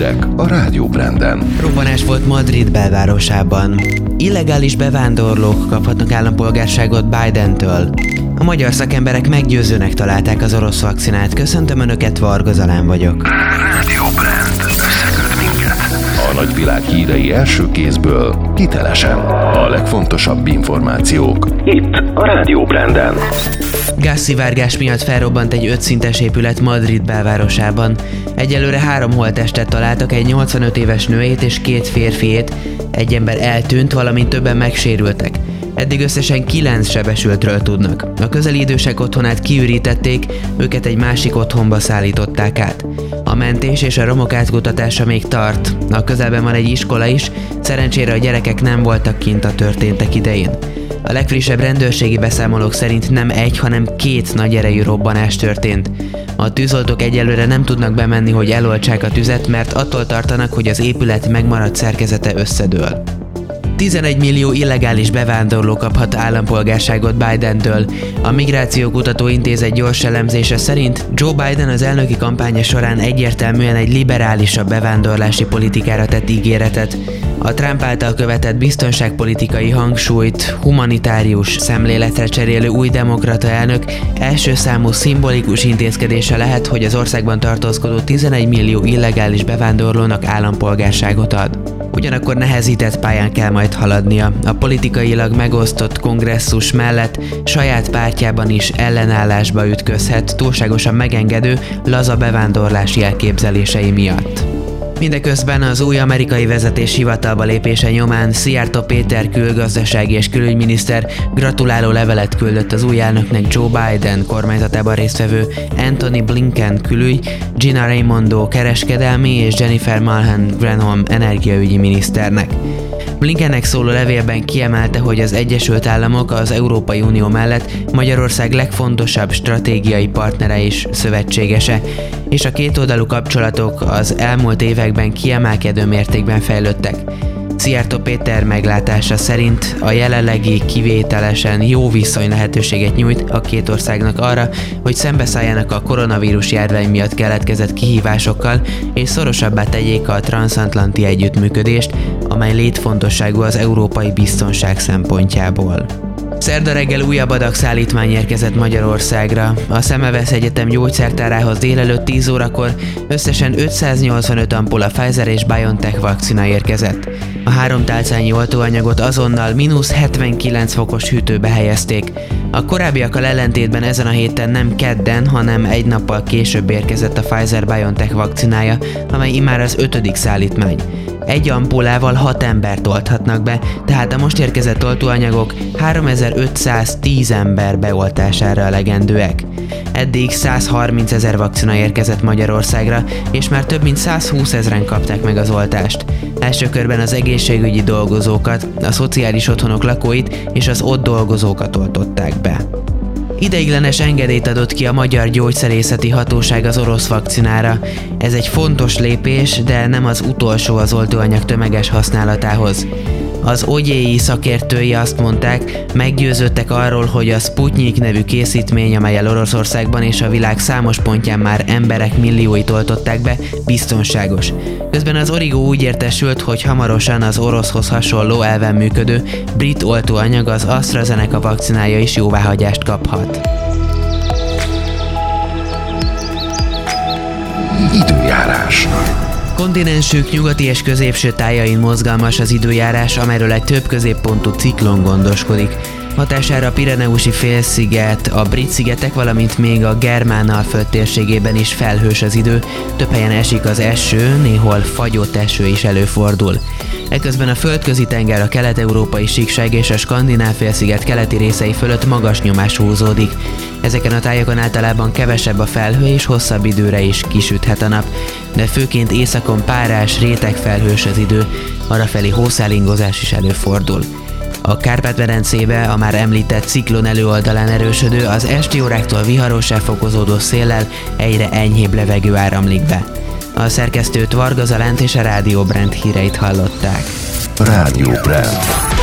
hírek a Rádió Branden. Robbanás volt Madrid belvárosában. Illegális bevándorlók kaphatnak állampolgárságot Biden-től. A magyar szakemberek meggyőzőnek találták az orosz vakcinát. Köszöntöm Önöket, Varga Zalán vagyok. Rádió Brand. Összeköt minket. A nagyvilág hírei első kézből, hitelesen. A legfontosabb információk. Itt a Rádió Branden. Gázszivárgás miatt felrobbant egy ötszintes épület Madrid belvárosában. Egyelőre három holttestet találtak, egy 85 éves nőét és két férfiét. Egy ember eltűnt, valamint többen megsérültek. Eddig összesen kilenc sebesültről tudnak. A közeli idősek otthonát kiürítették, őket egy másik otthonba szállították át. A mentés és a romok átkutatása még tart. A közelben van egy iskola is, szerencsére a gyerekek nem voltak kint a történtek idején. A legfrissebb rendőrségi beszámolók szerint nem egy, hanem két nagy erejű robbanás történt. A tűzoltók egyelőre nem tudnak bemenni, hogy eloltsák a tüzet, mert attól tartanak, hogy az épület megmaradt szerkezete összedől. 11 millió illegális bevándorló kaphat állampolgárságot Biden-től. A Migrációkutató Intézet gyors elemzése szerint Joe Biden az elnöki kampánya során egyértelműen egy liberálisabb bevándorlási politikára tett ígéretet. A Trump által követett biztonságpolitikai hangsúlyt humanitárius szemléletre cserélő új demokrata elnök első számú szimbolikus intézkedése lehet, hogy az országban tartózkodó 11 millió illegális bevándorlónak állampolgárságot ad. Ugyanakkor nehezített pályán kell majd haladnia. A politikailag megosztott kongresszus mellett saját pártjában is ellenállásba ütközhet túlságosan megengedő, laza bevándorlási elképzelései miatt. Mindeközben az új amerikai vezetés hivatalba lépése nyomán Szijjártó Péter külgazdasági és külügyminiszter gratuláló levelet küldött az új elnöknek Joe Biden kormányzatában résztvevő Anthony Blinken külügy, Gina Raimondo kereskedelmi és Jennifer Malhan Granholm energiaügyi miniszternek. Blinkennek szóló levélben kiemelte, hogy az Egyesült Államok az Európai Unió mellett Magyarország legfontosabb stratégiai partnere és szövetségese, és a kétoldalú kapcsolatok az elmúlt években kiemelkedő mértékben fejlődtek. Szijjártó Péter meglátása szerint a jelenlegi kivételesen jó viszony lehetőséget nyújt a két országnak arra, hogy szembeszálljanak a koronavírus járvány miatt keletkezett kihívásokkal, és szorosabbá tegyék a transatlanti együttműködést, amely létfontosságú az európai biztonság szempontjából. Szerda reggel újabb adagszállítmány érkezett Magyarországra. A Szemevesz Egyetem gyógyszertárához délelőtt 10 órakor összesen 585 ampulla Pfizer és BioNTech vakcina érkezett. A három tálcányi oltóanyagot azonnal mínusz 79 fokos hűtőbe helyezték. A korábbiakkal ellentétben ezen a héten nem kedden, hanem egy nappal később érkezett a Pfizer-BioNTech vakcinája, amely immár az ötödik szállítmány. Egy ampulával 6 embert olthatnak be, tehát a most érkezett oltóanyagok 3510 ember beoltására elegendőek. Eddig 130 ezer vakcina érkezett Magyarországra, és már több mint 120 ezeren kapták meg az oltást. Első körben az egészségügyi dolgozókat, a szociális otthonok lakóit és az ott dolgozókat oltották be. Ideiglenes engedélyt adott ki a Magyar Gyógyszerészeti Hatóság az orosz vakcinára. Ez egy fontos lépés, de nem az utolsó az oltóanyag tömeges használatához. Az ogyéi szakértői azt mondták, meggyőződtek arról, hogy a Sputnik nevű készítmény, amelyel Oroszországban és a világ számos pontján már emberek millióit oltották be, biztonságos. Közben az Origo úgy értesült, hogy hamarosan az oroszhoz hasonló elven működő brit oltóanyag az AstraZeneca vakcinája is jóváhagyást kaphat. Időjárás. Kontinensük nyugati és középső tájain mozgalmas az időjárás, amelyről egy több középpontú ciklon gondoskodik. Hatására a Pireneusi félsziget, a brit szigetek, valamint még a Germán térségében is felhős az idő, több helyen esik az eső, néhol fagyott eső is előfordul. Eközben a földközi tenger a kelet-európai síkság és a skandináv félsziget keleti részei fölött magas nyomás húzódik. Ezeken a tájokon általában kevesebb a felhő és hosszabb időre is kisüthet a nap, de főként északon párás, felhős az idő, arrafelé hószálingozás is előfordul. A Kárpát-medencébe a már említett ciklon előoldalán erősödő, az esti óráktól viharosá fokozódó széllel egyre enyhébb levegő áramlik be. A szerkesztőt Varga Zalánt és a Rádió Brand híreit hallották. Rádió Brand.